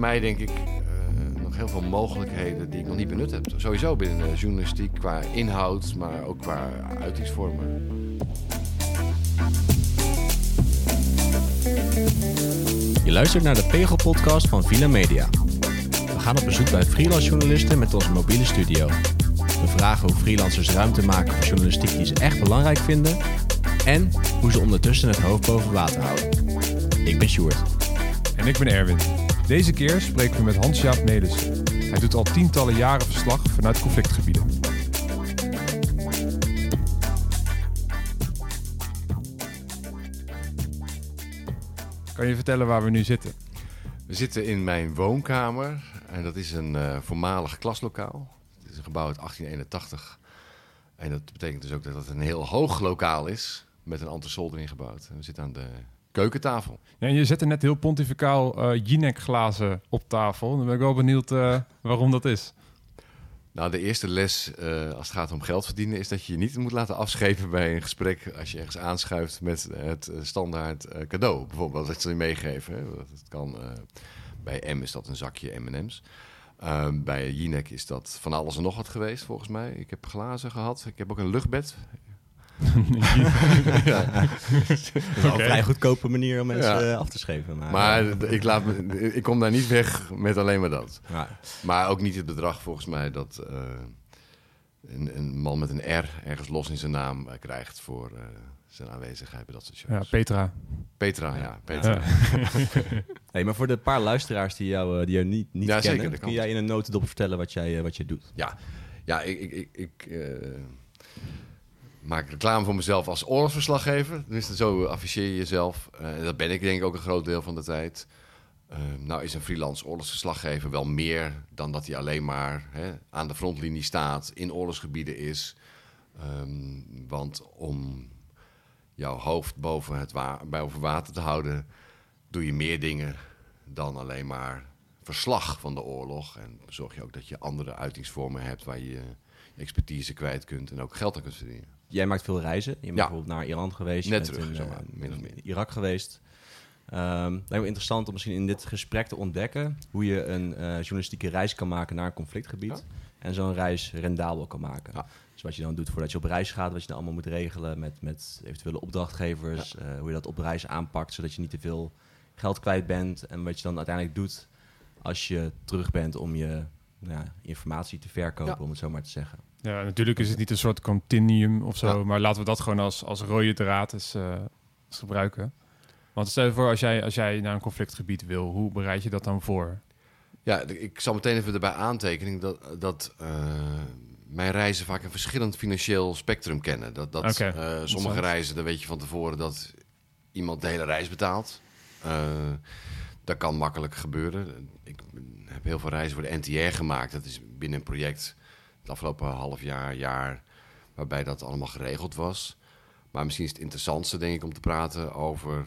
voor mij denk ik eh, nog heel veel mogelijkheden die ik nog niet benut heb. Sowieso binnen de journalistiek qua inhoud, maar ook qua uitingsvormen. Je luistert naar de Pegel-podcast van Villa Media. We gaan op bezoek bij freelance journalisten met onze mobiele studio. We vragen hoe freelancers ruimte maken voor journalistiek die ze echt belangrijk vinden... en hoe ze ondertussen het hoofd boven water houden. Ik ben Sjoerd. En ik ben Erwin. Deze keer spreken we met Hans-Jaap Nelissen. Hij doet al tientallen jaren verslag vanuit conflictgebieden. Kan je vertellen waar we nu zitten? We zitten in mijn woonkamer en dat is een uh, voormalig klaslokaal. Het is een gebouw uit 1881. En dat betekent dus ook dat het een heel hoog lokaal is met een entresol erin gebouwd. En we zitten aan de keukentafel. Ja, je zette net heel pontificaal uh, Jinek glazen op tafel. Dan ben ik wel benieuwd uh, waarom dat is. Nou, de eerste les uh, als het gaat om geld verdienen is dat je je niet moet laten afschepen bij een gesprek als je ergens aanschuift met het standaard cadeau. Bijvoorbeeld dat ze je meegeven. Hè. Dat kan, bij M is dat een zakje M&M's. bij Jinek is dat van alles en nog wat geweest, volgens mij. Ik heb glazen gehad. Ik heb ook een luchtbed ja. Dat is een vrij goedkope manier om mensen ja. af te schepen. Maar, maar ik, laat me, ik kom daar niet weg met alleen maar dat. Ja. Maar ook niet het bedrag volgens mij dat uh, een, een, man met een R ergens los in zijn naam uh, krijgt voor uh, zijn aanwezigheid bij dat soort shows. Ja, Petra. Petra, ja. Petra. hey, maar voor de paar luisteraars die jou, die jou niet, niet kennen, zeker, kun jij in een notendop vertellen wat jij, wat je doet? Ja, ja ik... ik, ik maak reclame voor mezelf als oorlogsverslaggever. Dus zo afficheer je jezelf. Uh, dat ben ik denk ik ook een groot deel van de tijd. Uh, nou is een freelance oorlogsverslaggever wel meer dan dat hij alleen maar hè, aan de frontlinie staat, in oorlogsgebieden is. Um, want om jouw hoofd boven, het water te houden, doe je meer dingen dan alleen maar verslag van de oorlog. En zorg je ook dat je andere uitingsvormen hebt waar je expertise kwijt kunt en ook geld aan kunt verdienen jij maakt veel reizen. Je bent bijvoorbeeld naar Iran geweest. Net terug, in, zeg maar, in, Irak geweest. Um, lijkt me interessant om misschien in dit gesprek te ontdekken hoe je een uh, journalistieke reis kan maken naar een conflictgebied. En zo'n reis rendabel kan maken. Ja. Dus wat je dan doet voordat je op reis gaat, wat je dan allemaal moet regelen met, met eventuele opdrachtgevers. Uh, hoe je dat op reis aanpakt, zodat je niet te veel geld kwijt bent. En wat je dan uiteindelijk doet als je terug bent om je nou, informatie te verkopen, om het zo maar te zeggen. Ja, natuurlijk is het niet een soort continuum of zo, maar laten we dat gewoon als, als rode draad eens, uh, gebruiken. Want stel je voor, als jij, als jij naar een conflictgebied wil, hoe bereid je dat dan voor? Ja, ik zal meteen even erbij aantekenen dat, dat uh, mijn reizen vaak een verschillend financieel spectrum kennen. Dat, dat okay. uh, sommige reizen, dan weet je van tevoren dat iemand de hele reis betaalt. dat kan makkelijk gebeuren. Ik heb heel veel reizen voor de NTR gemaakt. Dat is binnen een project het afgelopen half jaar, jaar, waarbij dat allemaal geregeld was. Maar misschien is het interessantste, denk ik, om te praten over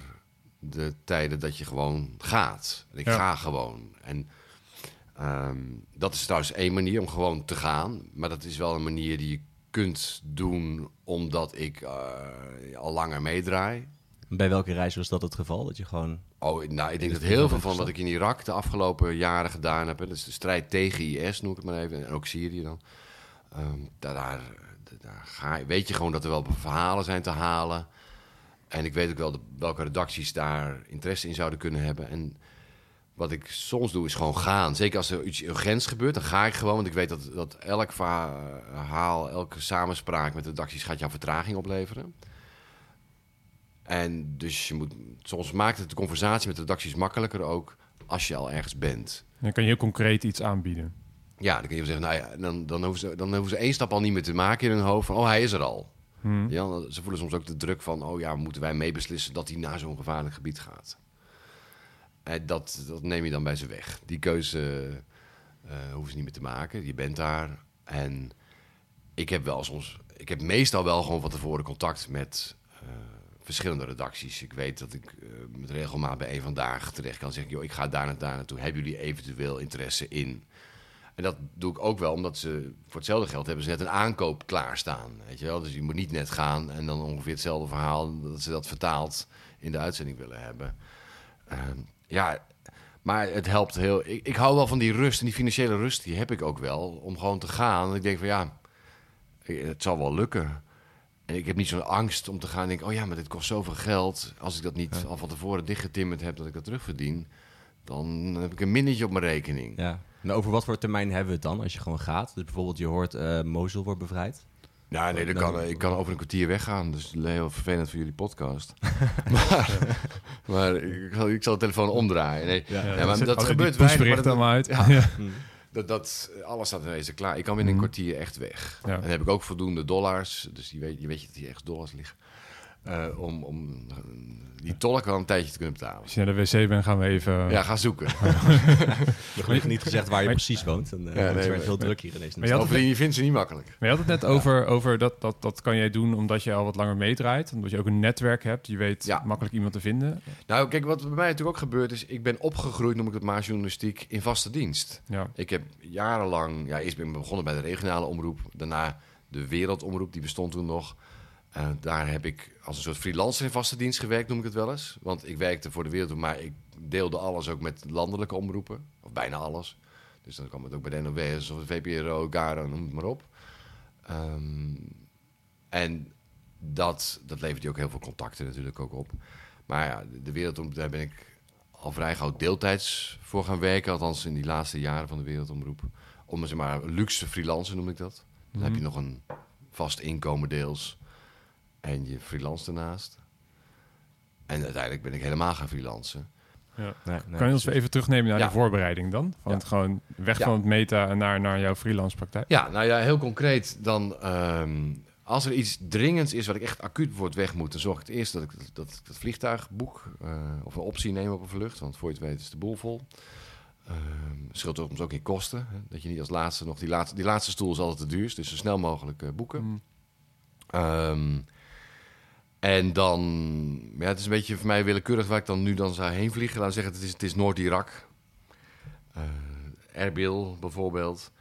de tijden dat je gewoon gaat. En ik ga gewoon. En um, dat is trouwens één manier om gewoon te gaan. Maar dat is wel een manier die je kunt doen omdat ik uh, al langer meedraai. Bij welke reis was dat het geval? Dat je gewoon. Oh, nou, ik denk dat heel veel van wat ik in Irak de afgelopen jaren gedaan heb. Dus de strijd tegen IS, noem ik het maar even. En ook Syrië dan. Um, daar, daar, ga, weet je gewoon dat er wel verhalen zijn te halen. En ik weet ook wel welke redacties daar interesse in zouden kunnen hebben. En wat ik soms doe is gewoon gaan. Zeker als er iets urgents gebeurt, dan ga ik gewoon. Want ik weet dat, dat elk verhaal, elke samenspraak met de redacties gaat jou vertraging opleveren. En dus je moet, soms maakt het de conversatie met de redacties makkelijker ook als je al ergens bent. Dan kan je heel concreet iets aanbieden. Ja, dan kun je zeggen, nou ja, dan, dan, hoeven ze, dan hoeven ze één stap al niet meer te maken in hun hoofd van, oh, hij is er al. Hmm. Ja, ze voelen soms ook de druk van, oh ja, moeten wij meebeslissen dat hij naar zo'n gevaarlijk gebied gaat. En dat, dat neem je dan bij ze weg. Die keuze uh, hoeven ze niet meer te maken. Je bent daar. En ik heb wel soms, ik heb meestal wel gewoon van tevoren contact met uh, verschillende redacties. Ik weet dat ik uh, met regelmaat bij een vandaag terecht kan zeggen, joh, ik ga daar en daar naartoe. Hebben jullie eventueel interesse in? En dat doe ik ook wel, omdat ze voor hetzelfde geld hebben ze net een aankoop klaarstaan. Weet je wel? Dus je moet niet net gaan en dan ongeveer hetzelfde verhaal dat ze dat vertaald in de uitzending willen hebben. Uh, ja, Maar het helpt heel. Ik, ik hou wel van die rust en die financiële rust, die heb ik ook wel. Om gewoon te gaan. En ik denk van ja, het zal wel lukken. En ik heb niet zo'n angst om te gaan denken, oh ja, maar dit kost zoveel geld. Als ik dat niet al van tevoren dichtgetimmerd heb, dat ik dat terugverdien, dan heb ik een minnetje op mijn rekening. Ja. En over wat voor termijn hebben we het dan als je gewoon gaat? Dus bijvoorbeeld je hoort uh, Mosul wordt bevrijd. Ja, nee, dan kan, ik kan over een kwartier weggaan. Dus heel vervelend voor jullie podcast. maar, maar ik, zal, ik zal de telefoon omdraaien. Nee, ja, ja, maar dat gebeurt weinig. Maar uit. Ja, dat, dat, alles staat ineens klaar. Ik kan binnen een mhm. kwartier echt weg. En dan heb ik ook voldoende dollars. Dus je weet, je weet dat hier echt dollars liggen. Uh, om, om die tolk wel een tijdje te kunnen betalen. Als je naar de wc bent, gaan we even... Ja, gaan zoeken. Nog even niet gezegd waar je precies woont. En, uh, ja, nee, het werd heel druk hier ineens. Maar je, over, je vindt ze niet makkelijk. Maar je had het net over, over dat, dat, dat kan jij doen omdat je al wat langer meedraait. Omdat je ook een netwerk hebt. Je weet ja. makkelijk iemand te vinden. Nou, kijk, wat bij mij natuurlijk ook gebeurd is... Ik ben opgegroeid, noem ik het maar, journalistiek in vaste dienst. Ja. Ik heb jarenlang... Ja, eerst ben ik begonnen bij de regionale omroep. Daarna de wereldomroep, die bestond toen nog... Uh, daar heb ik als een soort freelancer in vaste dienst gewerkt, noem ik het wel eens. Want ik werkte voor de wereld, maar ik deelde alles ook met landelijke omroepen. Of bijna alles. Dus dan kwam het ook bij de NOS of de VPRO, Gara, noem het maar op. Um, en dat, dat levert je ook heel veel contacten natuurlijk ook op. Maar ja, de wereldomroep, daar ben ik al vrij gauw deeltijds voor gaan werken. Althans in die laatste jaren van de wereldomroep. Om zeg maar luxe freelancer noem ik dat. Dan heb je mhm. nog een vast inkomen deels en je freelance ernaast. En uiteindelijk ben ik helemaal gaan freelancen. Ja. kan je ons even terugnemen naar de voorbereiding dan? Van het gewoon weg van het meta naar, naar jouw freelance praktijk? Ja, nou ja, heel concreet dan... Ehm, als er iets dringends is wat ik echt acuut wordt weg moet... dan zorg ik het eerst dat ik dat, dat, dat vliegtuig boek... Uh, of een optie neem op een vlucht. Want voor je het weet is de boel vol. Uh, scheelt soms ook in kosten. Hè? Dat je niet als laatste nog... Die laatste, die laatste stoel is altijd te duurst. Dus zo snel mogelijk uh, boeken. Mm. Um, en dan, ja, het is een beetje voor mij willekeurig waar ik dan nu dan zou heen vliegen. Laten zeggen, het is, het is Noord-Irak. Uh, Erbil bijvoorbeeld.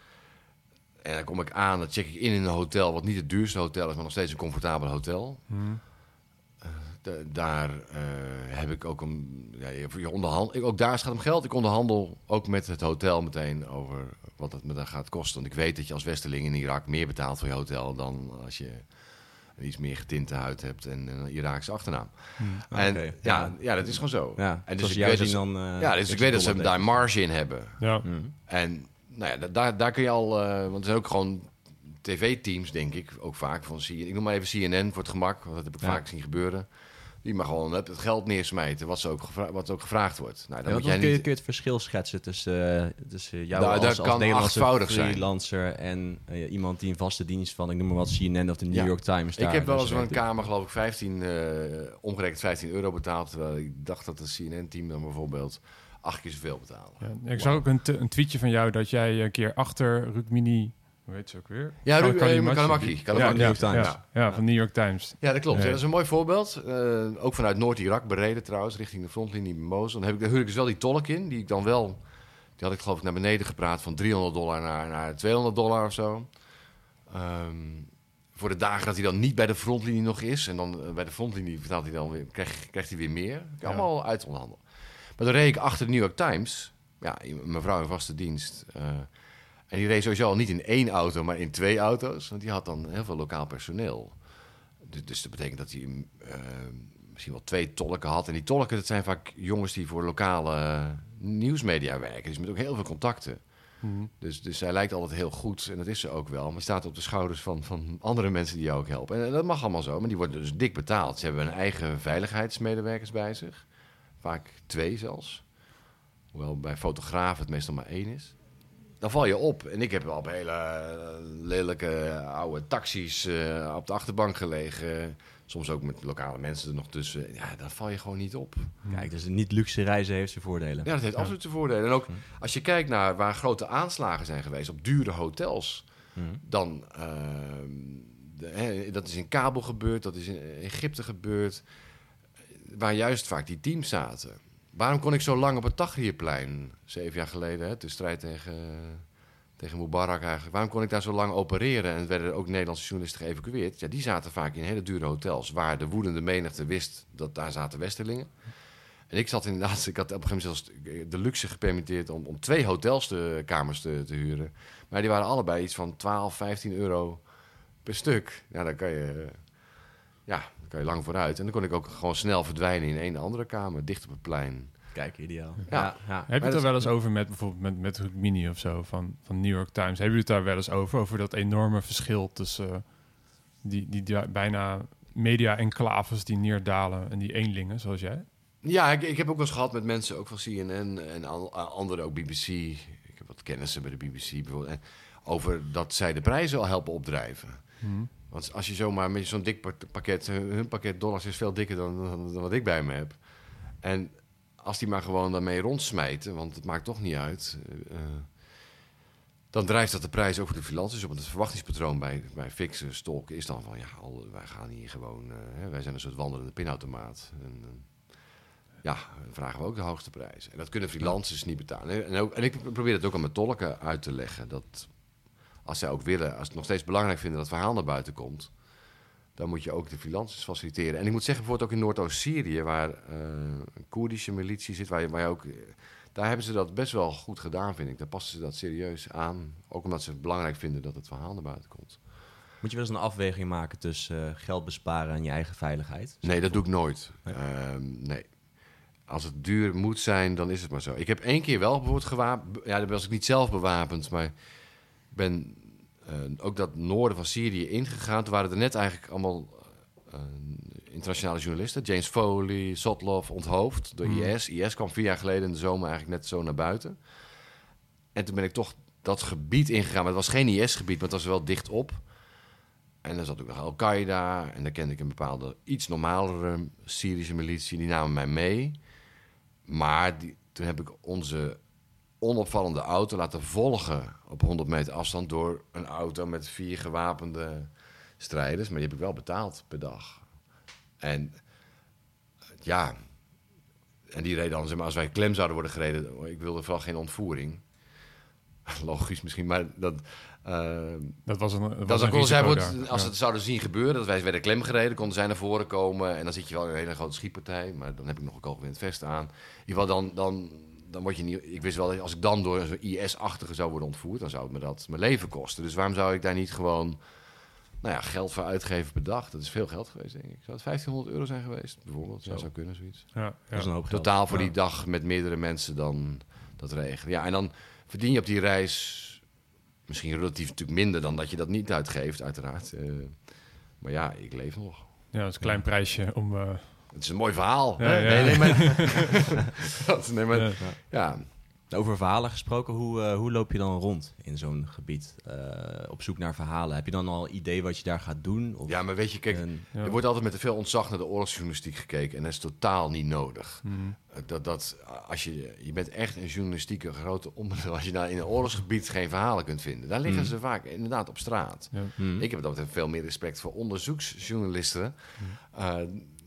En dan kom ik aan, dan check ik in in een hotel, wat niet het duurste hotel is, maar nog steeds een comfortabel hotel. Hmm. Uh, daar uh, heb ik ook een. Ja, je onderhandel, ik, ook daar gaat om geld. Ik onderhandel ook met het hotel meteen over wat het me dan gaat kosten. Want ik weet dat je als Westerling in Irak meer betaalt voor je hotel dan als je iets meer getinte huid hebt en een Iraakse achternaam. Hmm. En ja, ja, dat is gewoon zo. Ja, en dus ik weet, dat, dan, uh, ja, dus ik weet dat ze daar marge in hebben. Ja. Hmm. En nou ja, daar, daar kun je al, uh, want er zijn ook gewoon tv-teams, denk ik, ook vaak van CNN. Ik noem maar even CNN voor het gemak, want dat heb ik vaak zien gebeuren. Die mag gewoon het geld neersmijten, wat, ze ook wat ook gevraagd wordt. Nou, dan moet jij kun, je, kun je het verschil schetsen tussen, uh, tussen jou nou, als, als Nederlandse freelancer en uh, iemand die een vaste dienst van, ik noem maar wat, CNN of de New York Times. ik heb wel eens dus een kamer, geloof ik, 15, uh, eh, omgerekend 15 euro betaald. Terwijl ik dacht dat het CNN-team dan bijvoorbeeld acht keer zoveel betaalde. Ja, ik zag ook een, een, tweetje van jou dat jij een keer achter Rukmini hoe heet ze ook weer? Ja, Ruben Kalamaki. Ja, New York Times. Ja, ja, van New York Times. Ja, dat klopt. dat is een mooi voorbeeld. Uh, ook vanuit Noord-Irak bereden trouwens, richting de frontlinie Mosul. Dan heb ik, daar huur ik dus wel die tolk in, die ik dan wel... Die had ik geloof ik naar beneden gepraat van 300 dollar naar, naar 200 dollar of zo. Um, voor de dagen dat hij dan niet bij de frontlinie nog is. En dan uh, bij de frontlinie vertaalt hij dan weer, krijgt, krijgt hij weer meer. Allemaal uit onderhandelen. Maar dan reed ik achter de New York Times. Ja, mevrouw in vaste dienst... Uh, en die reed sowieso al niet in één auto, maar in twee auto's. Want die had dan heel veel lokaal personeel. Dus, dus dat betekent dat hij uh, misschien wel twee tolken had. En die tolken, dat zijn vaak jongens die voor lokale nieuwsmedia werken. Dus met ook heel veel contacten. Mhm. Dus, dus zij lijkt altijd heel goed. En dat is ze ook wel. Maar staat op de schouders van, van andere mensen die jou ook helpen. En dat mag allemaal zo. Maar die worden dus dik betaald. Ze hebben een eigen veiligheidsmedewerkers bij zich. Vaak twee zelfs. Hoewel bij fotografen het meestal maar één is dan val je op. En ik heb wel op hele eh, lelijke eh, oude taxis uh, op de achterbank gelegen. Soms ook met lokale mensen er nog tussen. Ja, dan val je gewoon niet op. Kijk, dus niet luxe reizen heeft zijn voordelen. Ja, dat heeft absoluut zijn voordelen. En ook als je kijkt naar waar grote aanslagen zijn geweest op dure hotels, dan uh, de, hè, dat is in Kabel gebeurd, dat is in Egypte gebeurd, waar juist vaak die teams zaten. Waarom kon ik zo lang op het Tahrirplein, zeven jaar geleden, hè, de strijd tegen, tegen Mubarak eigenlijk, waarom kon ik daar zo lang opereren en werden ook Nederlandse journalisten geëvacueerd? Ja, die zaten vaak in hele dure hotels waar de woedende menigte wist dat daar zaten Westerlingen. En ik zat inderdaad, ik had op een gegeven moment zelfs de luxe gepermitteerd om, om twee hotelskamers te, te huren. Maar die waren allebei iets van 12, 15 euro per stuk. Ja, dan kan je, ja, dan kan je lang vooruit. En dan kon ik ook gewoon snel verdwijnen in een andere kamer, dicht op het plein. Kijk, ideaal. Ja. ja. Heb je het er wel eens over met bijvoorbeeld met, met Mini of zo van, van New York Times? Hebben jullie het daar wel eens over? Over dat enorme verschil tussen uh, die, die bijna media-enclaves die neerdalen en die eenlingen, zoals jij? Ja, ik, ik heb ook wel eens gehad met mensen, ook van CNN en anderen, ook BBC. Ik heb wat kennissen bij de BBC bijvoorbeeld. En over dat zij de prijzen al helpen opdrijven. Hmm. Want als je zomaar met zo'n dik pakket, hun pakket dollars is veel dikker dan, dan, wat ik bij me heb. En als die maar gewoon daarmee rondsmijten, want het maakt toch niet uit. Uh, dan drijft dat de prijs ook voor de financiën op. Want het verwachtingspatroon bij, bij fixen, stolken is dan van... ja, al, wij gaan hier gewoon... Uh, wij zijn een soort wandelende pinautomaat. En, uh, ja, dan vragen we ook de hoogste prijs. En dat kunnen freelancers niet betalen. En, ook, en ik probeer het ook aan mijn tolken uit te leggen. Dat als zij ook willen, als het nog steeds belangrijk vinden dat het verhaal naar buiten komt... dan moet je ook de freelancers faciliteren. En ik moet zeggen, bijvoorbeeld ook in Noordoost-Syrië... waar uh, een Koerdische militie zit, waar je, waar je ook daar hebben ze dat best wel goed gedaan, vind ik. Daar passen ze dat serieus aan. Ook omdat ze het belangrijk vinden dat het verhaal naar buiten komt. Moet je wel eens een afweging maken tussen uh, geld besparen en je eigen veiligheid? Nee, dat doe ik nooit. Nee. Ehm, nee. Als het duur moet zijn, dan is het maar zo. Ik heb één keer wel bijvoorbeeld gewapend. Ja, dan was ik niet zelf bewapend, maar ben uh, ook dat noorden van Syrië ingegaan. Toen waren er net eigenlijk allemaal uh, internationale journalisten. James Foley, Sotlov, onthoofd door hmm. IS. IS kwam vier jaar geleden in de zomer eigenlijk net zo naar buiten. En toen ben ik toch dat gebied ingegaan. Maar het was geen IS-gebied, maar het was wel dicht op. En dan zat ook nog Al-Qaeda. En dan kende ik een bepaalde, iets normalere Syrische militie. Die namen mij mee. Maar die, toen heb ik onze onopvallende auto laten volgen op 100 meter afstand door een auto met vier gewapende strijders. Maar die heb ik wel betaald per dag. En ja, en die reden dan, zeg maar, als wij klem zouden worden gereden, ik wilde vooral geen ontvoering. Logisch misschien, maar dat... Uh, dat was een, dat was een zij wordt, Als ja. het zouden zien gebeuren, dat wij werden klem gereden, konden zij naar voren komen. En dan zit je wel in een hele grote schietpartij. Maar dan heb ik nog een kogelwind vest aan. In ieder geval, dan, dan, dan word je niet... Ik wist wel, als ik dan door zo'n IS-achtige zou worden ontvoerd... dan zou het me dat mijn leven kosten. Dus waarom zou ik daar niet gewoon nou ja, geld voor uitgeven per dag. Dat is veel geld geweest, denk ik. Zou het 1500 euro zijn geweest, bijvoorbeeld? Zo. zou kunnen, zoiets. Ja, ja. Dat is een hoop geld. Totaal voor die dag met meerdere mensen dan dat regelen. Ja, en dan verdien je op die reis misschien relatief natuurlijk minder dan dat je dat niet uitgeeft, uiteraard. Uh, maar ja, ik leef nog. Ja, dat is een klein prijsje om... Uh... Het is een mooi verhaal. Nee, nee, maar... nee, maar ja. Over verhalen gesproken, hoe, uh, hoe loop je dan rond in zo'n gebied? Uh, op zoek naar verhalen. Heb je dan al idee wat je daar gaat doen? Of ja, maar weet je, kijk, er wordt altijd met te veel ontzag naar de oorlogsjournalistiek gekeken. En dat is totaal niet nodig. Mm. Dat, dat, als je, je bent echt een journalistieke grote onderdeel. Als je daar in een oorlogsgebied geen verhalen kunt vinden. Daar liggen mm. ze vaak inderdaad op straat. Ja. Mm. Ik heb dat veel meer respect voor onderzoeksjournalisten. Uh,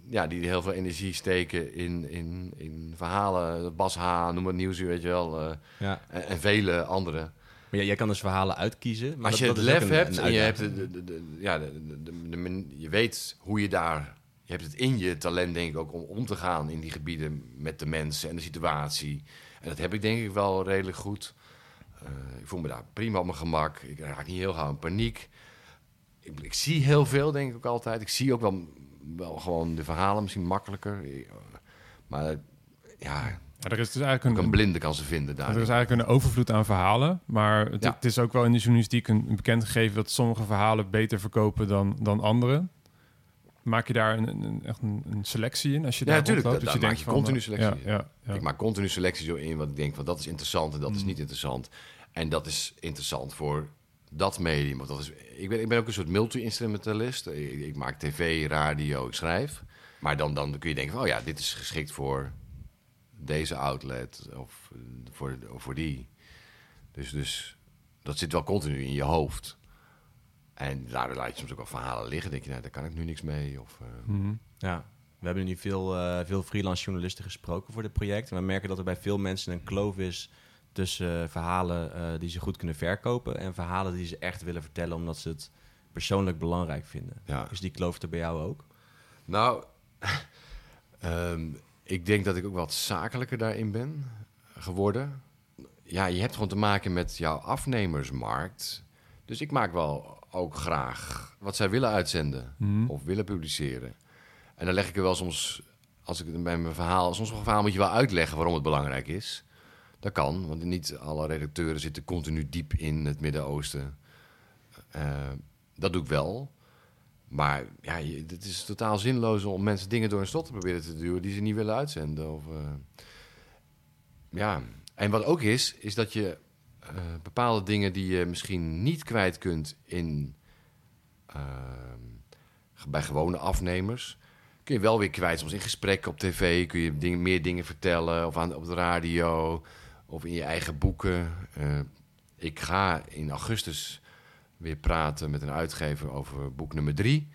ja, die heel veel energie steken in, in, in verhalen. Bas H, noem het nieuws, weet je wel. Uh, ja. en, en, vele andere. Maar jij kan dus verhalen uitkiezen. Maar als je het lef hebt en je, hebt de, de, de, ja, de, je weet hoe je daar... Je hebt het in je talent, denk ik, ook om om te gaan in die gebieden met de mensen en de situatie. En dat heb ik denk ik wel redelijk goed. Uh, ik voel me daar prima op mijn gemak. Ik raak niet heel gauw in paniek. Ik, ik, zie heel veel, denk ik ook altijd. Ik zie ook wel wel gewoon de verhalen misschien makkelijker. Maar ja, ja, er is dus eigenlijk een, een blinde kan ze vinden daar. Er is eigenlijk een overvloed aan verhalen. Maar het, het, is ook wel in de journalistiek een, bekend gegeven dat sommige verhalen beter verkopen dan, dan andere. Maak je daar een, een echt een, selectie in? Als je ja, daar natuurlijk. Dat, dus je maak je continu selectie. Ja, Ik maak continu selectie zo in wat ik denk van dat is interessant en dat is niet interessant. En dat is interessant voor dat medium. Want dat is, ik, ben, ik ben ook een soort multi-instrumentalist. Ik, maak tv, radio, ik schrijf. Maar dan, dan kun je denken oh ja, dit is geschikt voor deze outlet of voor, of voor die. Dus, dus dat zit wel continu in je hoofd. En daar laat je soms ook wel verhalen liggen. denk je, nou, daar kan ik nu niks mee. Of, mm -hmm. Ja, we hebben nu veel, uh, veel freelance journalisten gesproken voor dit project. En we merken dat er bij veel mensen een kloof is tussen uh, verhalen uh, die ze goed kunnen verkopen en verhalen die ze echt willen vertellen omdat ze het persoonlijk belangrijk vinden. Ja. Is die kloof er bij jou ook? Nou, um, ik denk dat ik ook wat zakelijker daarin ben geworden. Ja, je hebt gewoon te maken met jouw afnemersmarkt. Dus ik maak wel ook graag wat zij willen uitzenden Mhm. of willen publiceren. En dan leg ik er wel soms, als ik bij mijn verhaal, soms een verhaal moet je wel uitleggen waarom het belangrijk is. Dat kan, want niet alle redacteuren zitten continu diep in het Midden-Oosten. Eh, dat doe ik wel. Maar ja, het is totaal zinloos om mensen dingen door een slot te proberen te duwen die ze niet willen uitzenden. Of, eh, ja, en wat ook is, is dat je eh, bepaalde dingen die je misschien niet kwijt kunt in, bij gewone afnemers, kun je wel weer kwijt. Soms in gesprekken op tv kun je dingen, meer dingen vertellen, of aan, op de radio, of in je eigen boeken. Eh, ik ga in augustus weer praten met een uitgever over boek nummer drie.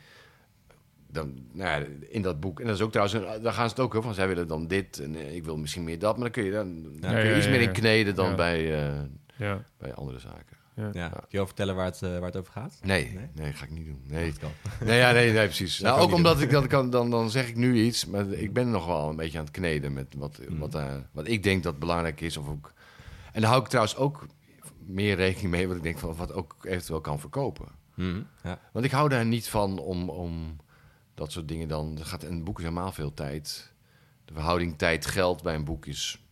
Dan, nou ja, in dat boek, en dat is ook trouwens, daar gaan ze het ook over van, zij willen dan dit en eh, ik wil misschien meer dat, maar dan kun je, dan, dan Ja, kun je ja, iets meer in kneden dan bij, eh, Ja. bij andere zaken. Ja. Kun je al vertellen waar het, eh, waar het over gaat? Nee, Nee? nee, ga ik niet doen. Nee, Dat kan. nee, ja, nee, nee precies. Dat Nou, ook omdat ik dat kan, dan, dan zeg ik nu iets, maar ik ben nog wel een beetje aan het kneden met wat, Mm. wat, eh, wat ik denk dat belangrijk is. Of ook, en daar hou ik trouwens ook meer rekening mee, wat ik denk van wat ook eventueel kan verkopen. Mhm. Ja. Want ik hou daar niet van om, om dat soort dingen dan. Er gaat een boek is helemaal veel tijd. De verhouding tijd-geld bij een boek is.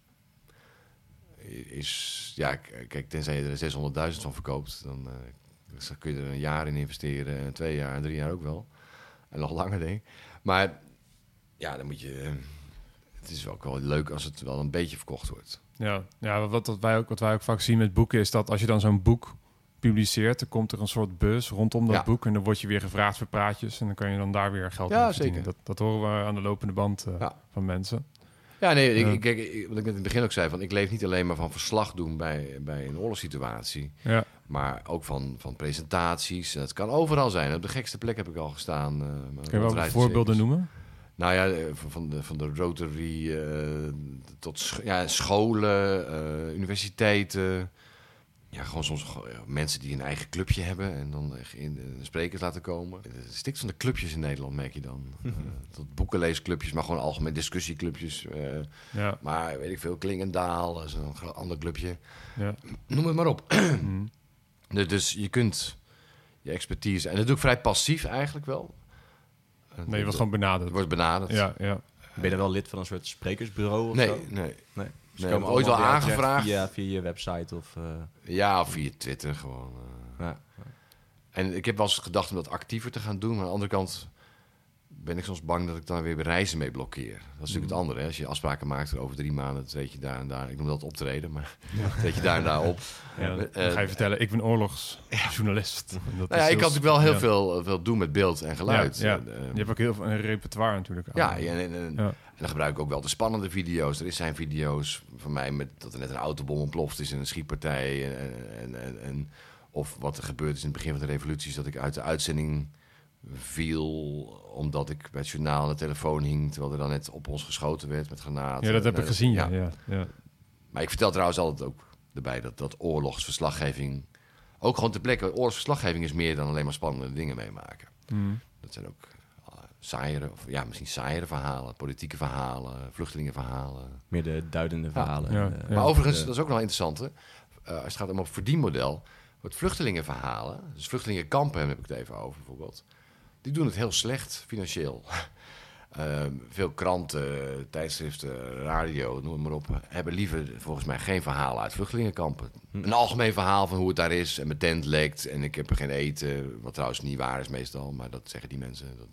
Is ja, kijk, tenzij je er 600.000 van verkoopt, dan dan kun je er een jaar in investeren. En twee jaar drie jaar ook wel. En nog langer, denk ik. Maar ja, dan moet je. eh, Het is ook wel leuk als het wel een beetje verkocht wordt. Ja, ja wat, wat, wij ook, wat wij ook vaak zien met boeken is dat als je dan zo'n boek publiceert, dan komt er een soort bus rondom dat Ja. boek en dan word je weer gevraagd voor praatjes en dan kan je dan daar weer geld Ja, mee verdienen. zeker. Dat, dat horen we aan de lopende band eh, Ja. van mensen. Ja, nee, ik, ik, ik- wat ik net in het begin ook zei, van ik leef niet alleen maar van verslag doen bij, bij een oorlogssituatie. Ja, Maar ook van, van presentaties. Het kan overal zijn. Op de gekste plek heb ik al gestaan. eh, kun je wel wat voorbeelden noemen? Nou ja, eh, van- de, van de Rotary eh, tot ja, scholen, universiteiten. Ja, gewoon soms mensen die een eigen clubje hebben en dan echt in eh, sprekers laten komen. Het stikt van de clubjes in Nederland, merk je dan. Eh, tot boekenleesclubjes, maar gewoon algemeen discussieclubjes. eh, Ja, maar weet ik veel, Klingendaal, dat is een ander clubje. ja. Noem het maar op. Mhm. Dus- je kunt je expertise... En dat doe ik vrij passief eigenlijk wel. Nee, je wordt gewoon benaderd. Wordt benaderd. Ja, ja. Ben je dan wel lid van een soort sprekersbureau of Nee, zo? nee. Nee. Nee, Ze heb komen ooit wel aangevraagd. Via, via je website of... eh, Ja, of via Twitter gewoon. eh. ja. En ik heb wel eens gedacht om dat actiever te gaan doen. Maar aan de andere kant ben ik soms bang dat ik dan weer reizen mee blokkeer. Dat is natuurlijk Mm. het andere. Hè? Als je afspraken maakt over drie maanden, treed je daar en daar. Ik noem dat optreden, maar treed je daar en daar op. ja. Dan Eh, ga je vertellen, ik ben oorlogsjournalist. Dat Nou ja, is ik kan natuurlijk wel heel ja. veel, veel doen met beeld en geluid. Ja, ja. En, eh, Je hebt ook heel veel een repertoire natuurlijk. Ja, aan. en, en, en- Ja. en dan gebruik ik ook wel de spannende video's. Er is zijn video's van mij met dat er net een autobom ontploft is in een schietpartij. En, en, en, en- of wat er gebeurd is in het begin van de revolutie, is dat ik uit de uitzending viel omdat ik bij het journaal aan de telefoon hing, terwijl er dan net op ons geschoten werd met granaten. Ja, dat heb En, ik eh, gezien, ja. ja. ja. Maar ik vertel trouwens altijd ook erbij dat, dat oorlogsverslaggeving, ook gewoon ter plekke, oorlogsverslaggeving is meer dan alleen maar spannende dingen meemaken. Mhm. Dat zijn ook saaiere, of ja, misschien saaiere verhalen, politieke verhalen, vluchtelingenverhalen. Meer de duidende verhalen. Ja, eh, ja. Maar overigens, dat is ook wel interessant, hè? Uh, als het gaat om het verdienmodel, het vluchtelingenverhalen, dus vluchtelingenkampen heb ik het even over bijvoorbeeld, die doen het heel slecht financieel. Ehm, veel kranten, tijdschriften, radio, noem het maar op, hebben liever volgens mij geen verhalen uit vluchtelingenkampen. Een algemeen verhaal van hoe het daar is en mijn tent lekt en ik heb er geen eten, wat trouwens niet waar is meestal, maar dat zeggen die mensen. Dat,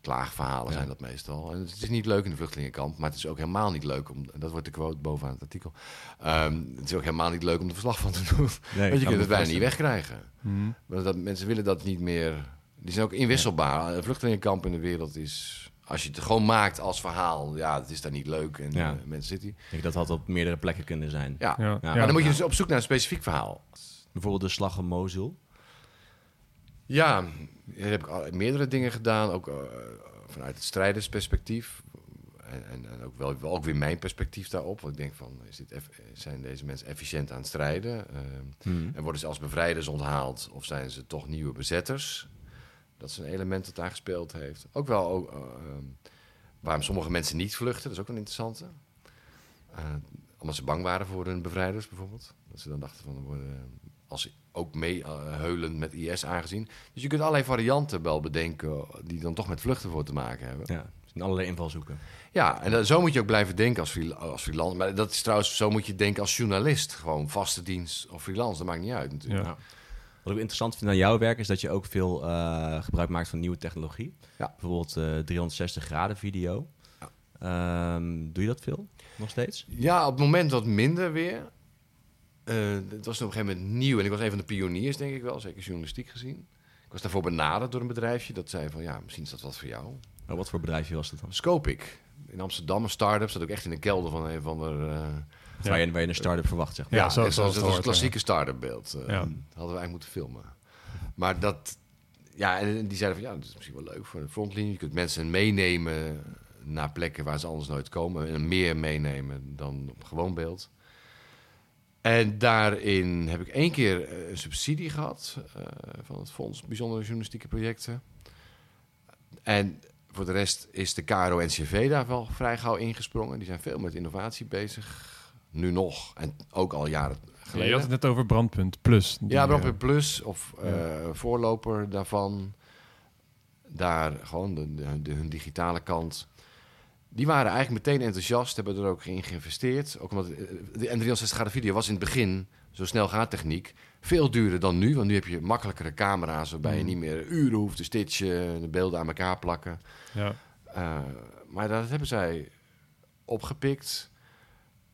klaagverhalen Ja. zijn dat meestal. En het is niet leuk in de vluchtelingenkamp, maar het is ook helemaal niet leuk om, dat wordt de quote bovenaan het artikel, Ehm, het is ook helemaal niet leuk om er verslag van te doen. Nee, Want je kunt het bijna niet wegkrijgen. Mhm. Want dat, mensen willen dat niet meer. Die zijn ook inwisselbaar. Een vluchtelingenkamp in de wereld is. Als je het gewoon maakt als verhaal, ja, het is daar niet leuk. En Ja. mensen zitten hier. Ik denk dat had op meerdere plekken kunnen zijn. Ja. Ja. Ja. Maar dan moet je dus op zoek naar een specifiek verhaal. Bijvoorbeeld de slag om Mosul. Ja, daar heb ik al meerdere dingen gedaan. Ook eh, vanuit het strijdersperspectief. En, en, en ook wel, wel ook weer mijn perspectief daarop. Want ik denk van, is dit zijn deze mensen efficiënt aan het strijden? Ehm, Mhm. En worden ze als bevrijders onthaald of zijn ze toch nieuwe bezetters? Dat is een element dat daar gespeeld heeft. Ook wel ook, eh, ehm, waarom sommige mensen niet vluchten, dat is ook een interessante. Uh, omdat ze bang waren voor hun bevrijders bijvoorbeeld. Dat ze dan dachten van, worden als ook mee heulend met IS aangezien. Dus je kunt allerlei varianten wel bedenken die dan toch met vluchten voor te maken hebben. Ja, in allerlei invalshoeken. Ja, en zo moet je ook blijven denken als, als freelance. Maar dat is trouwens, zo moet je denken als journalist. Gewoon vaste dienst of freelance, dat maakt niet uit natuurlijk. Ja. Wat ik interessant vind aan jouw werk is dat je ook veel uh, gebruik maakt van nieuwe technologie. Ja. Bijvoorbeeld uh, eh, 360 graden video. Ja. Um, doe je dat veel nog steeds? Ja, op het moment wat minder weer. Uh, het was op een gegeven moment nieuw en ik was een van de pioniers, denk ik wel, zeker journalistiek gezien. Ik was daarvoor benaderd door een bedrijfje dat zei van ja, misschien is dat wat voor jou. Oh, wat voor bedrijfje was dat dan? Scopic. In Amsterdam, een start-up, zat ook echt in de kelder van een van de... Uh, waar, je, waar je een start-up verwacht, zeg maar. Ja, zo, zoals dat was een klassieke start-up beeld. Uh, ja. hadden we eigenlijk moeten filmen. Maar dat... Ja, en die zeiden van ja, dat is misschien wel leuk voor de frontlinie. Je kunt mensen meenemen naar plekken waar ze anders nooit komen. En meer meenemen dan op gewoon beeld. En daarin heb ik één keer eh, een subsidie gehad uh, van het Fonds Bijzondere Journalistieke Projecten. En voor de rest is de KRO-NCV daar wel vrij gauw ingesprongen. Die zijn veel met innovatie bezig. Nu nog. En ook al jaren geleden. je had het net over Brandpunt Plus. ja, Brandpunt uh, Plus. Of voorloper daarvan. Daar gewoon de, de, hun digitale kant. Die waren eigenlijk meteen enthousiast, hebben er ook in geïnvesteerd. Ook omdat de N360 graden video was in het begin, zo snel gaat techniek, veel duurder dan nu. Want nu heb je makkelijkere camera's waarbij je mm. niet meer uren hoeft te stitchen, de beelden aan elkaar plakken. Ja. Uh, maar dat hebben zij opgepikt.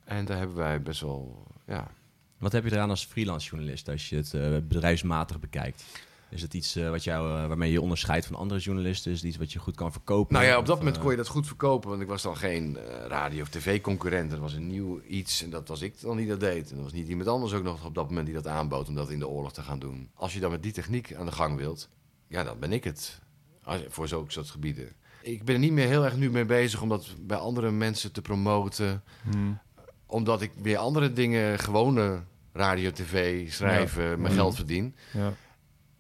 En daar hebben wij best wel, ja... Wat heb je eraan als freelance journalist als je het uh, bedrijfsmatig bekijkt? Is het iets uh, wat jou, uh, waarmee je onderscheidt van andere journalisten? Is het iets wat je goed kan verkopen? Nou ja, op dat moment kon je dat goed verkopen. Want ik was dan geen radio- of tv-concurrent. Er was een nieuw iets en dat was ik dan die dat deed. En er was niet iemand anders ook nog op dat moment die dat aanbood... om dat in de oorlog te gaan doen. Als je dan met die techniek aan de gang wilt... ja, dan ben ik het. Voor zulke soort gebieden. Ik ben er niet meer heel erg nu mee bezig om dat bij andere mensen te promoten. Hmm. Omdat ik weer andere dingen, gewone radio, tv, schrijven, mijn geld verdien... Ja.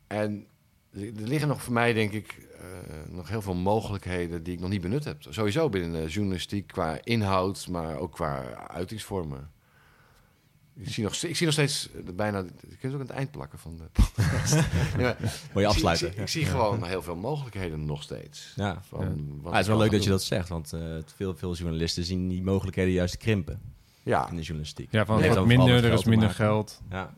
En er liggen nog voor mij, denk ik, uh, nog heel veel mogelijkheden die ik nog niet benut heb. Sowieso binnen de journalistiek qua inhoud, maar ook qua uitingsvormen. Ik zie, nog, ik zie nog steeds bijna. Ik kan ook aan het eind plakken van de podcast. ja, Moet je afsluiten. Ik zie, ik zie, gewoon heel veel mogelijkheden nog steeds. Ja, van, ja. Ah, het is wel leuk dat je dat zegt, want uh, veel, veel journalisten zien die mogelijkheden juist krimpen. Ja. In de journalistiek. Ja, van wat minder, er is minder geld. Ja.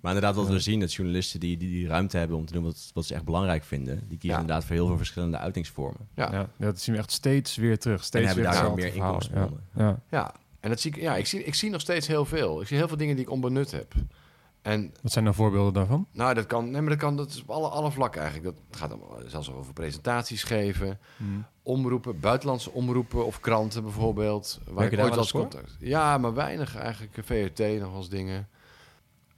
Maar inderdaad, wat we zien, dat journalisten die, die, die ruimte hebben om te doen wat, wat ze echt belangrijk vinden, die kiezen inderdaad voor heel veel verschillende uitingsvormen. Ja, ja dat zien we echt steeds weer terug. Steeds en hebben daar meer inkomsten ja. ja. en dat zie ik, ja, ik, zie, ik zie nog steeds heel veel. Ik zie heel veel dingen die ik onbenut heb. En, Wat zijn nou voorbeelden daarvan? Nou, dat kan, nee, maar dat kan dat is op alle, alle vlakken eigenlijk. Dat gaat dan zelfs over presentaties geven, hmm. omroepen, buitenlandse omroepen of kranten bijvoorbeeld. Waar ik ooit als contact. Ja, maar weinig eigenlijk. VRT nog als dingen.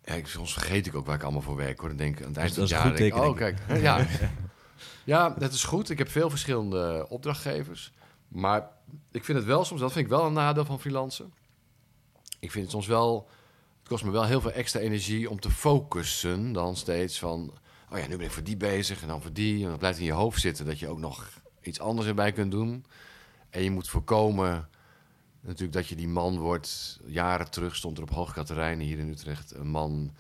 Ja, ik, soms vergeet ik ook waar ik allemaal voor werk hoor. Dan denk ik aan het eind van het jaar. Oh, kijk. ja. ja, dat is goed. Ik heb veel verschillende opdrachtgevers. Maar ik vind het wel soms, dat vind ik wel een nadeel van freelancen. Ik vind het soms wel, het kost me wel heel veel extra energie om te focussen dan steeds van, oh ja, nu ben ik voor die bezig en dan voor die. En dat blijft in je hoofd zitten dat je ook nog iets anders erbij kunt doen. En je moet voorkomen natuurlijk dat je die man wordt. Jaren terug stond er op Hoog Katerijnen hier in Utrecht een man.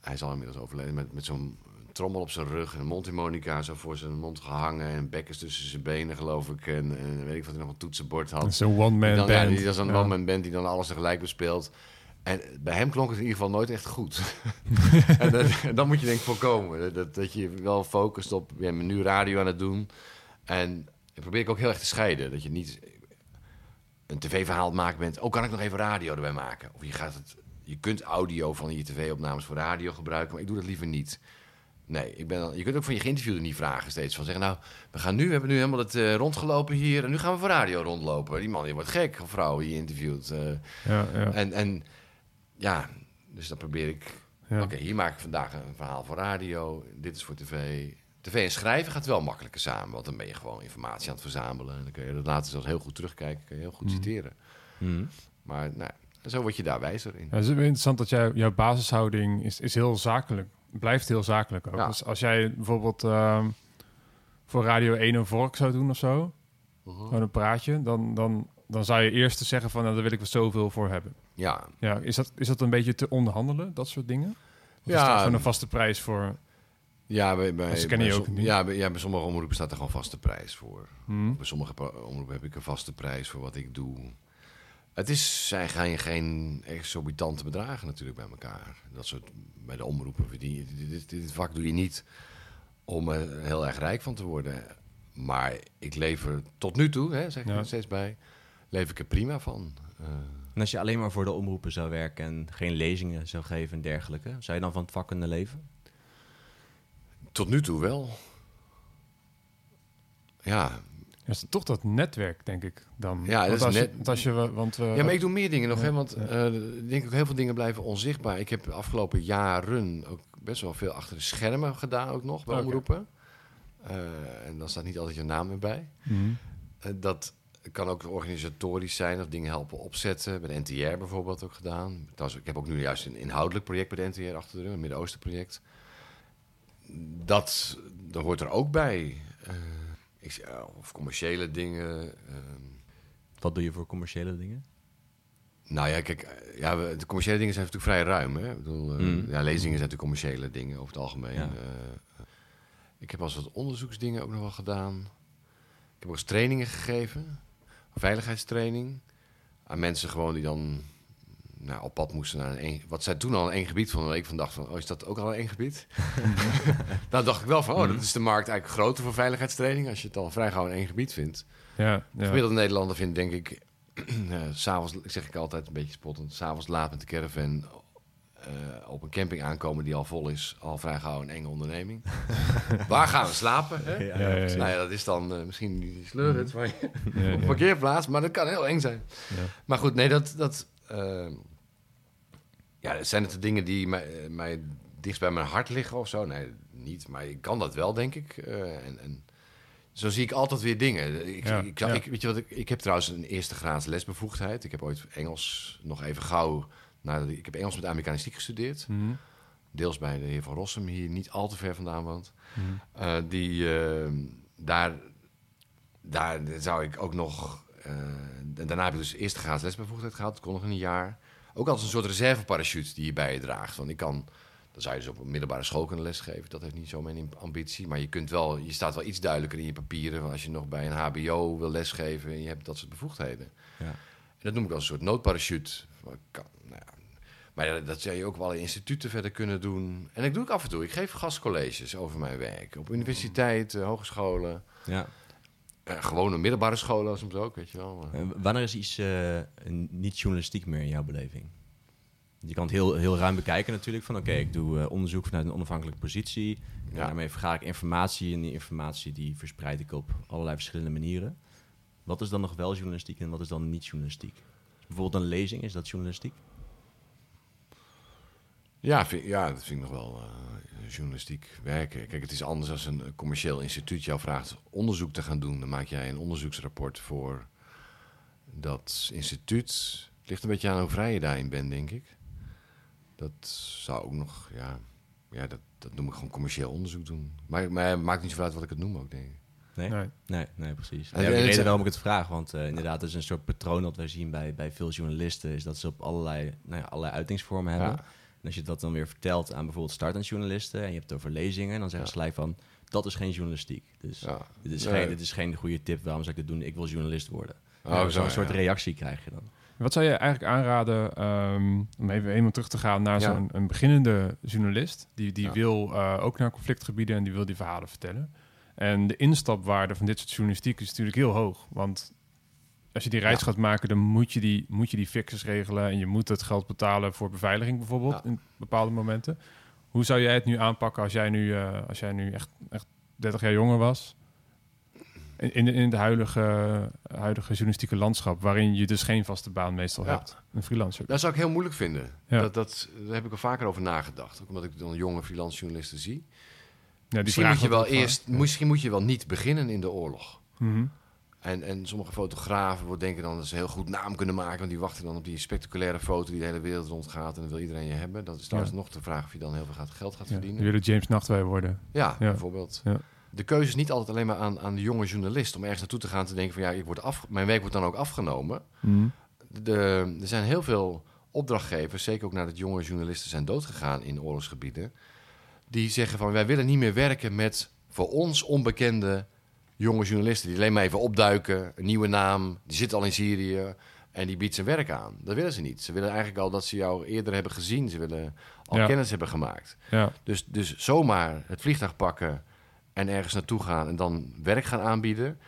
Hij is al inmiddels overleden met, met zo'n trommel op zijn rug en een mondharmonica zo voor zijn mond gehangen en bekkens tussen zijn benen, geloof ik. En, en weet ik wat hij nog een toetsenbord had. Zo'n one-man band. Ja, die was een one-man band die dan alles tegelijk bespeelt. En bij hem klonk het in ieder geval nooit echt goed. en, dat, dan moet je denk ik voorkomen. Dat, dat je wel focust op, je bent nu radio aan het doen. En probeer ik ook heel erg te scheiden. Dat je niet een tv-verhaal maken bent, ook kan ik nog even radio erbij maken. Of je, gaat het, je kunt audio van je tv-opnames voor radio gebruiken, maar ik doe dat liever niet. Nee, ik ben, je kunt ook van je geïnterviewde niet vragen steeds. Van zeggen, nou, we gaan nu, we hebben nu helemaal het uh, rondgelopen hier... en nu gaan we voor radio rondlopen. Die man die wordt gek, of vrouw die je interviewt. Uh, ja, ja. En, en ja, dus dan probeer ik... Oké, hier maak ik vandaag een verhaal voor radio. Dit is voor tv tv en schrijven gaat wel makkelijker samen. Want dan ben je gewoon informatie aan het verzamelen. En dan kun je dat later zelfs heel goed terugkijken. Kun je heel goed mhm. citeren. Mhm. Maar nou, zo word je daar wijzer in. Ja, het is interessant dat jij, jouw basishouding is, is heel zakelijk. Blijft heel zakelijk ook. Dus als jij bijvoorbeeld ehm, voor Radio 1 een vork zou doen of zo... uh gewoon een praatje, dan, dan, dan zou je eerst zeggen van, nou, daar wil ik er zoveel voor hebben. Ja. ja is, dat, is dat een beetje te onderhandelen, dat soort dingen? Of ja. Is gewoon een vaste prijs voor... Ja, bij, bij, bij, ook ja, bij, ja, bij sommige omroepen staat er gewoon vaste prijs voor. Hmm. Bij sommige omroepen heb ik een vaste prijs voor wat ik doe. Het is, zijn geen, geen exorbitante bedragen natuurlijk bij elkaar. Dat soort, bij de omroepen. Die, dit, dit, vak doe je niet om er heel erg rijk van te worden. Maar ik lever tot nu toe, hè, zeg ik er steeds bij, leef ik er prima van. Uh, en als je alleen maar voor de omroepen zou werken en geen lezingen zou geven en dergelijke, zou je dan van het vak kunnen leven? Tot nu toe wel. Ja. Is toch dat netwerk, denk ik dan. Ja, dat is net... je, als je, want, uh, ja, maar ik doe meer dingen nog, hè, want uh, ik denk ook heel veel dingen blijven onzichtbaar. Ik heb de afgelopen jaren ook best wel veel achter de schermen gedaan, ook nog bij omroepen. Uh, en dan staat niet altijd je naam erbij. Mm dat kan ook organisatorisch zijn of dingen helpen opzetten. Bij de NTR bijvoorbeeld ook gedaan. Trouwens, ik heb ook nu juist een inhoudelijk project bij de NTR achter de rug, een Midden-Oosten project dat, dat hoort er ook bij. Uh, ik, of commerciële dingen. Ehm. Wat doe je voor commerciële dingen? Nou ja, kijk, eh, ja, de commerciële dingen zijn natuurlijk vrij ruim. Hè? Ik bedoel, uh, ja, lezingen zijn natuurlijk commerciële dingen over het algemeen. Ja. Ik heb als wat onderzoeksdingen ook nog wel gedaan. Ik heb ook eens trainingen gegeven, veiligheidstraining. Aan mensen gewoon die dan nou, op pad moesten naar een, wat zij toen al een gebied vonden. Ik van dacht van, oh, is dat ook al een gebied? nou dacht ik wel van, oh, dat mhm. is de markt eigenlijk groter voor veiligheidstraining als je het al vrij gauw in één gebied vindt. Ja, ja. De gemiddelde Nederlander vindt, denk ik, uh, s'avonds, zeg ik altijd een beetje spottend, s'avonds laat met de caravan uh, op een camping aankomen die al vol is, al vrij gauw een enge onderneming. Waar gaan we slapen? Hè? Ja, ja, ja, nou ja, dat is dan uh, misschien die sleurhut van je op een parkeerplaats, maar dat kan heel eng zijn. Maar goed, nee, dat, dat, uh, ja, zijn het de dingen die mij, eh, mij dichtst bij mijn hart liggen of zo? Nee, niet. Maar ik kan dat wel, denk ik. Uh, en, en, zo zie ik altijd weer dingen. Ik, ik, ik, weet je wat, ik, ik heb trouwens een eerste graads lesbevoegdheid. Ik heb ooit Engels nog even gauw... Nou, ik heb Engels met Amerikanistiek gestudeerd. Mm Deels bij de heer Van Rossum, hier niet al te ver vandaan woont. Mm uh, die, daar, daar zou ik ook nog daarna heb ik dus eerst gratis lesbevoegdheid gehad. Dat kon nog een jaar. Ook als een soort reserveparachute die je bij je draagt. Want ik kan, dan zou je dus op een middelbare school kunnen lesgeven. Dat heeft niet zo mijn ambitie. Maar je, kunt wel, je staat wel iets duidelijker in je papieren. Als je nog bij een HBO wil lesgeven en je hebt dat soort bevoegdheden. Ja. En dat noem ik als een soort noodparachute. Kan, nou ja. Maar dat zou je ook wel in instituten verder kunnen doen. En dat doe ik af en toe. Ik geef gastcolleges over mijn werk. Op universiteiten, hogescholen. Ja. Uh, gewone middelbare scholen soms ook, weet je wel. Uh, wanneer is iets uh, niet journalistiek meer in jouw beleving? Je kan het heel, heel ruim bekijken natuurlijk. Van oké, ik doe onderzoek vanuit een onafhankelijke positie. Ja. Daarmee vergaar ik informatie. En die informatie die verspreid ik op allerlei verschillende manieren. Wat is dan nog wel journalistiek en wat is dan niet journalistiek? Bijvoorbeeld een lezing, is dat journalistiek? Ja, vind, ja dat vind ik nog wel journalistiek werken. Kijk, het is anders als een commercieel instituut jou vraagt onderzoek te gaan doen. Dan maak jij een onderzoeksrapport voor dat instituut. Het ligt een beetje aan hoe vrij je daarin bent, denk ik. Dat zou ook nog, ja, ja dat, dat noem ik gewoon commercieel onderzoek doen. Maar, maar het maakt niet zoveel uit wat ik het noem ook, denk ik. Nee, nee, nee, nee precies. En, ja, de reden waarom ik het vraag, want uh, inderdaad, is een soort patroon dat wij zien bij, bij veel journalisten, is dat ze op allerlei, nou ja, allerlei uitingsvormen hebben. Ja als je dat dan weer vertelt aan bijvoorbeeld startend journalisten en je hebt het over lezingen, dan zeggen ze gelijk van dat is geen journalistiek. Dus dit, is geen, dit is geen goede tip. Waarom zou ik dit doen? Ik wil journalist worden. Oh, Zo'n soort reactie krijg je dan. Wat zou je eigenlijk aanraden um, om even eenmaal terug te gaan naar zo'n een beginnende journalist die, die wil uh, ook naar conflictgebieden en die wil die verhalen vertellen. En de instapwaarde van dit soort journalistiek is natuurlijk heel hoog. Want als je die reis gaat maken, dan moet je die, moet je die fixes regelen. En je moet het geld betalen voor beveiliging bijvoorbeeld in bepaalde momenten. Hoe zou jij het nu aanpakken als jij nu, uh, als jij nu echt, echt 30 jaar jonger was? In, in, in het huidige, huidige journalistieke landschap, waarin je dus geen vaste baan meestal hebt. Een freelancer. Dat zou ik heel moeilijk vinden. Dat, dat, daar heb ik er vaker over nagedacht. Ook omdat ik dan jonge freelance journalisten zie. Ja, die misschien moet je wel eerst, misschien moet je wel niet beginnen in de oorlog. Mm en, en sommige fotografen denken dan dat ze heel goed naam kunnen maken. Want die wachten dan op die spectaculaire foto die de hele wereld rondgaat. En dan wil iedereen je hebben. Dat is trouwens nog de vraag of je dan heel veel geld gaat verdienen. Ja, willen James Nachtwey worden. Ja, bijvoorbeeld. Ja. de keuze is niet altijd alleen maar aan, aan de jonge journalist om ergens naartoe te gaan te denken van ja, ik word af, mijn werk wordt dan ook afgenomen. Mhm. De, er zijn heel veel opdrachtgevers, zeker ook nadat jonge journalisten zijn doodgegaan in oorlogsgebieden, die zeggen van wij willen niet meer werken met voor ons onbekende jonge journalisten die alleen maar even opduiken, een nieuwe naam, die zit al in Syrië en die biedt zijn werk aan. Dat willen ze niet. Ze willen eigenlijk al dat ze jou eerder hebben gezien. Ze willen al Ja. kennis hebben gemaakt. Ja. Dus, dus zomaar het vliegtuig pakken en ergens naartoe gaan en dan werk gaan aanbieden,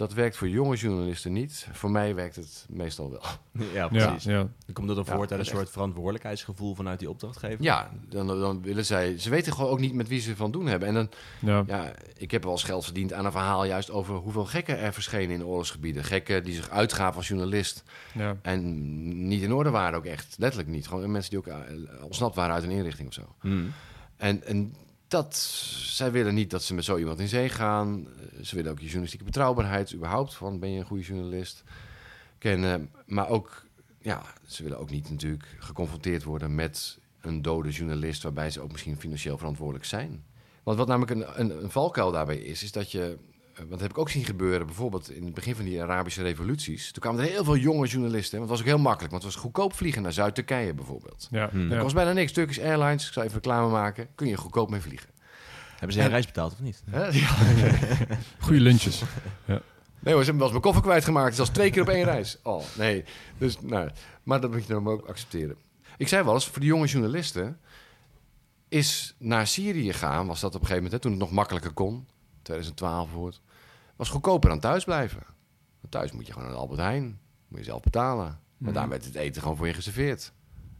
dat werkt voor jonge journalisten niet. Voor mij werkt het meestal wel. Ja, Ja, precies. ja. Dan komt dat er Ja, voort uit een echt. soort verantwoordelijkheidsgevoel vanuit die opdrachtgever. Ja, dan, dan willen zij. Ze weten gewoon ook niet met wie ze van doen hebben. En dan, Ja. ja, ik heb wel eens geld verdiend aan een verhaal juist over hoeveel gekken er verschenen in oorlogsgebieden. Gekken die zich uitgaven als journalist Ja. en niet in orde waren ook echt. Letterlijk niet. Gewoon mensen die ook eh, ontsnapt waren uit een inrichting of zo. Hmm. En, en dat, zij willen niet dat ze met zo iemand in zee gaan. Eh, Ze willen ook je journalistieke betrouwbaarheid überhaupt. Van ben je een goede journalist? Kennen. Maar ook, ja, ze willen ook niet natuurlijk geconfronteerd worden met een dode journalist. Waarbij ze ook misschien financieel verantwoordelijk zijn. Want wat namelijk een, een, een valkuil daarbij is, is dat je. Eh, Want dat heb ik ook zien gebeuren, bijvoorbeeld in het begin van die Arabische revoluties. Toen kwamen er heel veel jonge journalisten. hè, Want het was ook heel makkelijk, want het was goedkoop vliegen naar Zuid-Turkije bijvoorbeeld. Ja. Hmm. Dat ja. kost bijna niks. Turkish Airlines, ik zal even reclame maken, kun je goedkoop mee vliegen. Hebben ze een En- reis betaald of niet? Ja. Goede lunches. Nee hoor, ze hebben wel eens mijn koffer kwijtgemaakt. Zelfs twee keer op één reis. Oh, nee. Dus, nou, maar dat moet je dan ook accepteren. Ik zei wel eens, voor de jonge journalisten... is naar Syrië gaan, was dat op een gegeven moment... Hè, toen het nog makkelijker kon, 2012 wordt... was goedkoper dan thuis blijven. Want thuis moet je gewoon naar de Albert Heijn. Moet je zelf betalen. Maar Mhm. daar werd het eten gewoon voor je geserveerd.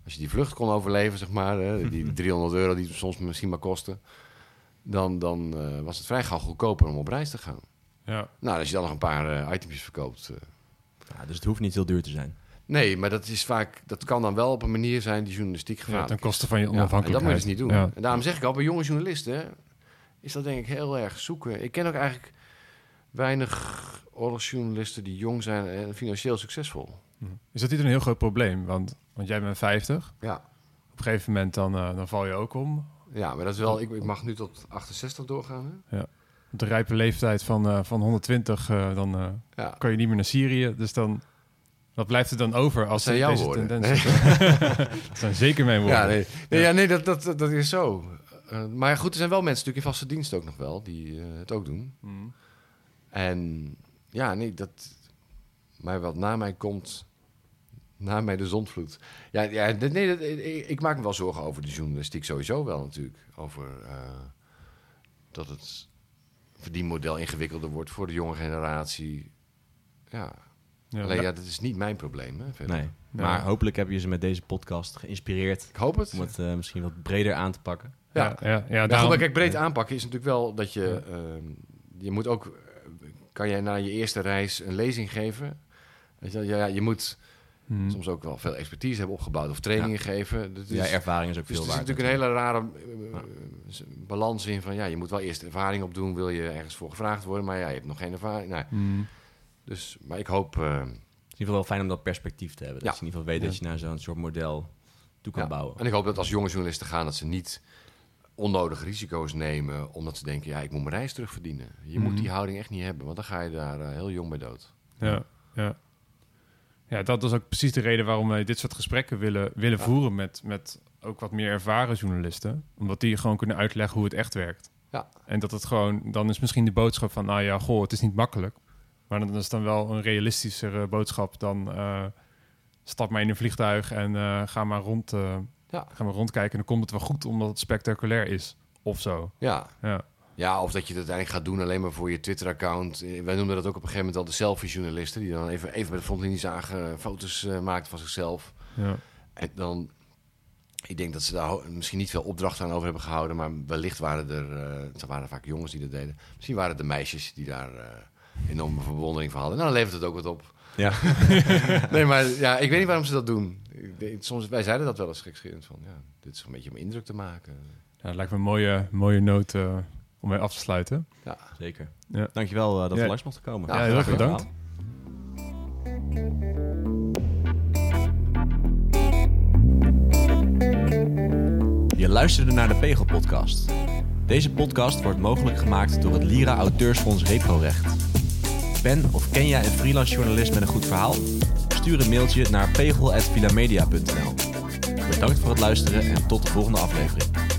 Als je die vlucht kon overleven, zeg maar... Hè, die 300 euro die het soms misschien maar kosten... dan, dan eh, was het vrij gauw goedkoper om op reis te gaan. Ja. Nou, als je dan nog een paar eh itempjes verkoopt. eh. Ja, dus het hoeft niet heel duur te zijn. nee, maar dat is vaak, dat kan dan wel op een manier zijn die journalistiek ja. gevaarlijk Ten koste van je is. Ja, en dat moet je onafhankelijkheid. dus niet doen. Ja. En daarom zeg ik al, bij jonge journalisten is dat denk ik heel erg zoeken. Ik ken ook eigenlijk weinig oorlogsjournalisten die jong zijn en financieel succesvol. Is dat niet een heel groot probleem? Want, want jij bent 50. Ja, Op een gegeven moment dan, eh, dan val je ook om. ja maar dat is wel, ik, ik mag nu tot 68 doorgaan. Hè? Op de rijpe leeftijd van, eh, van 120, eh, dan Ja. kan je niet meer naar Syrië. Dus dan, wat blijft er dan over als zijn jouw deze woorden. dat zijn zeker mijn woorden. Ja, nee, nee, ja, nee dat, dat, dat is zo. Eh, maar goed, er zijn wel mensen natuurlijk in vaste dienst ook nog wel die eh, het ook doen. Mhm. En ja, nee, dat. Maar wat na mij komt. Na mij de zondvloed. Ja, ja nee, dat, ik, ik maak me wel zorgen over de journalistiek sowieso wel natuurlijk. Over eh, dat het verdienmodel ingewikkelder wordt voor de jonge generatie. Ja, Ja, alleen ja. dat is niet mijn probleem. Hè, verder. Nee. Ja. Maar hopelijk heb je ze met deze podcast geïnspireerd Ik hoop het. om het eh, misschien wat breder aan te pakken. Ja. ja, ja, ja, daarom- kijk, breed aanpakken is natuurlijk wel dat je... ehm, je moet ook... Kan jij na je eerste reis een lezing geven? Weet je, ja, je moet Mhm. soms ook wel veel expertise hebben opgebouwd of trainingen geven. Dat is, ja, ervaring is ook dus veel er zit waard. natuurlijk een hele rare eh, balans in van... Ja, je moet wel eerst ervaring opdoen, wil je ergens voor gevraagd worden. Maar ja, je hebt nog geen ervaring. Nou, Mhm. dus, maar ik hoop... eh, Het is in ieder geval wel fijn om dat perspectief te hebben. Ja. Dat je in ieder geval weet dat je naar zo'n soort model toe kan ja. bouwen. En ik hoop dat als jonge journalisten gaan, dat ze niet onnodige risico's nemen... omdat ze denken, ja, ik moet mijn reis terugverdienen. Je moet Mhm. die houding echt niet hebben, want dan ga je daar eh, heel jong bij dood. Ja, ja. Ja, dat is ook precies de reden waarom wij dit soort gesprekken willen, willen Ja. voeren met, met ook wat meer ervaren journalisten. Omdat die gewoon kunnen uitleggen hoe het echt werkt. Ja. En dat het gewoon, dan is misschien de boodschap van, nou ja, goh, het is niet makkelijk. Maar dan is dan wel een realistischere boodschap dan eh, stap maar in een vliegtuig en eh, ga, maar rond, eh, Ja. ga maar rondkijken. En dan komt het wel goed omdat het spectaculair is. Of zo. Ja, Ja. Ja, of dat je het uiteindelijk gaat doen alleen maar voor je Twitter-account. Eh, Wij noemden dat ook op een gegeven moment al de selfie-journalisten... die dan even, even bij de frontlinie zagen, foto's eh maakten van zichzelf. ja. En dan... Ik denk dat ze daar misschien niet veel opdrachten aan over hebben gehouden... maar wellicht waren er... eh het waren vaak jongens die dat deden. Misschien waren het de meisjes die daar eh enorme verwondering van hadden. Nou, dan levert het ook wat op. Ja. Nee, maar ja, ik weet niet waarom ze dat doen. Ik denk- Soms, wij zeiden dat wel eens gekscherend van... Ja, dit is een beetje om indruk te maken. Ja, het lijkt me een mooie, mooie noot eh, om mee af te sluiten. Ja, Zeker. Ja. Dankjewel uh, dat Ja. we langs mochten komen. Ja, Ja, heel erg bedankt. Je luisterde naar de Pegel Podcast. Deze podcast wordt mogelijk gemaakt door het Lira Auteursfonds Reprorecht. Ben of ken jij een freelance journalist met een goed verhaal? Stuur een mailtje naar pegel.vilamedia.nl Bedankt voor het luisteren en tot de volgende aflevering.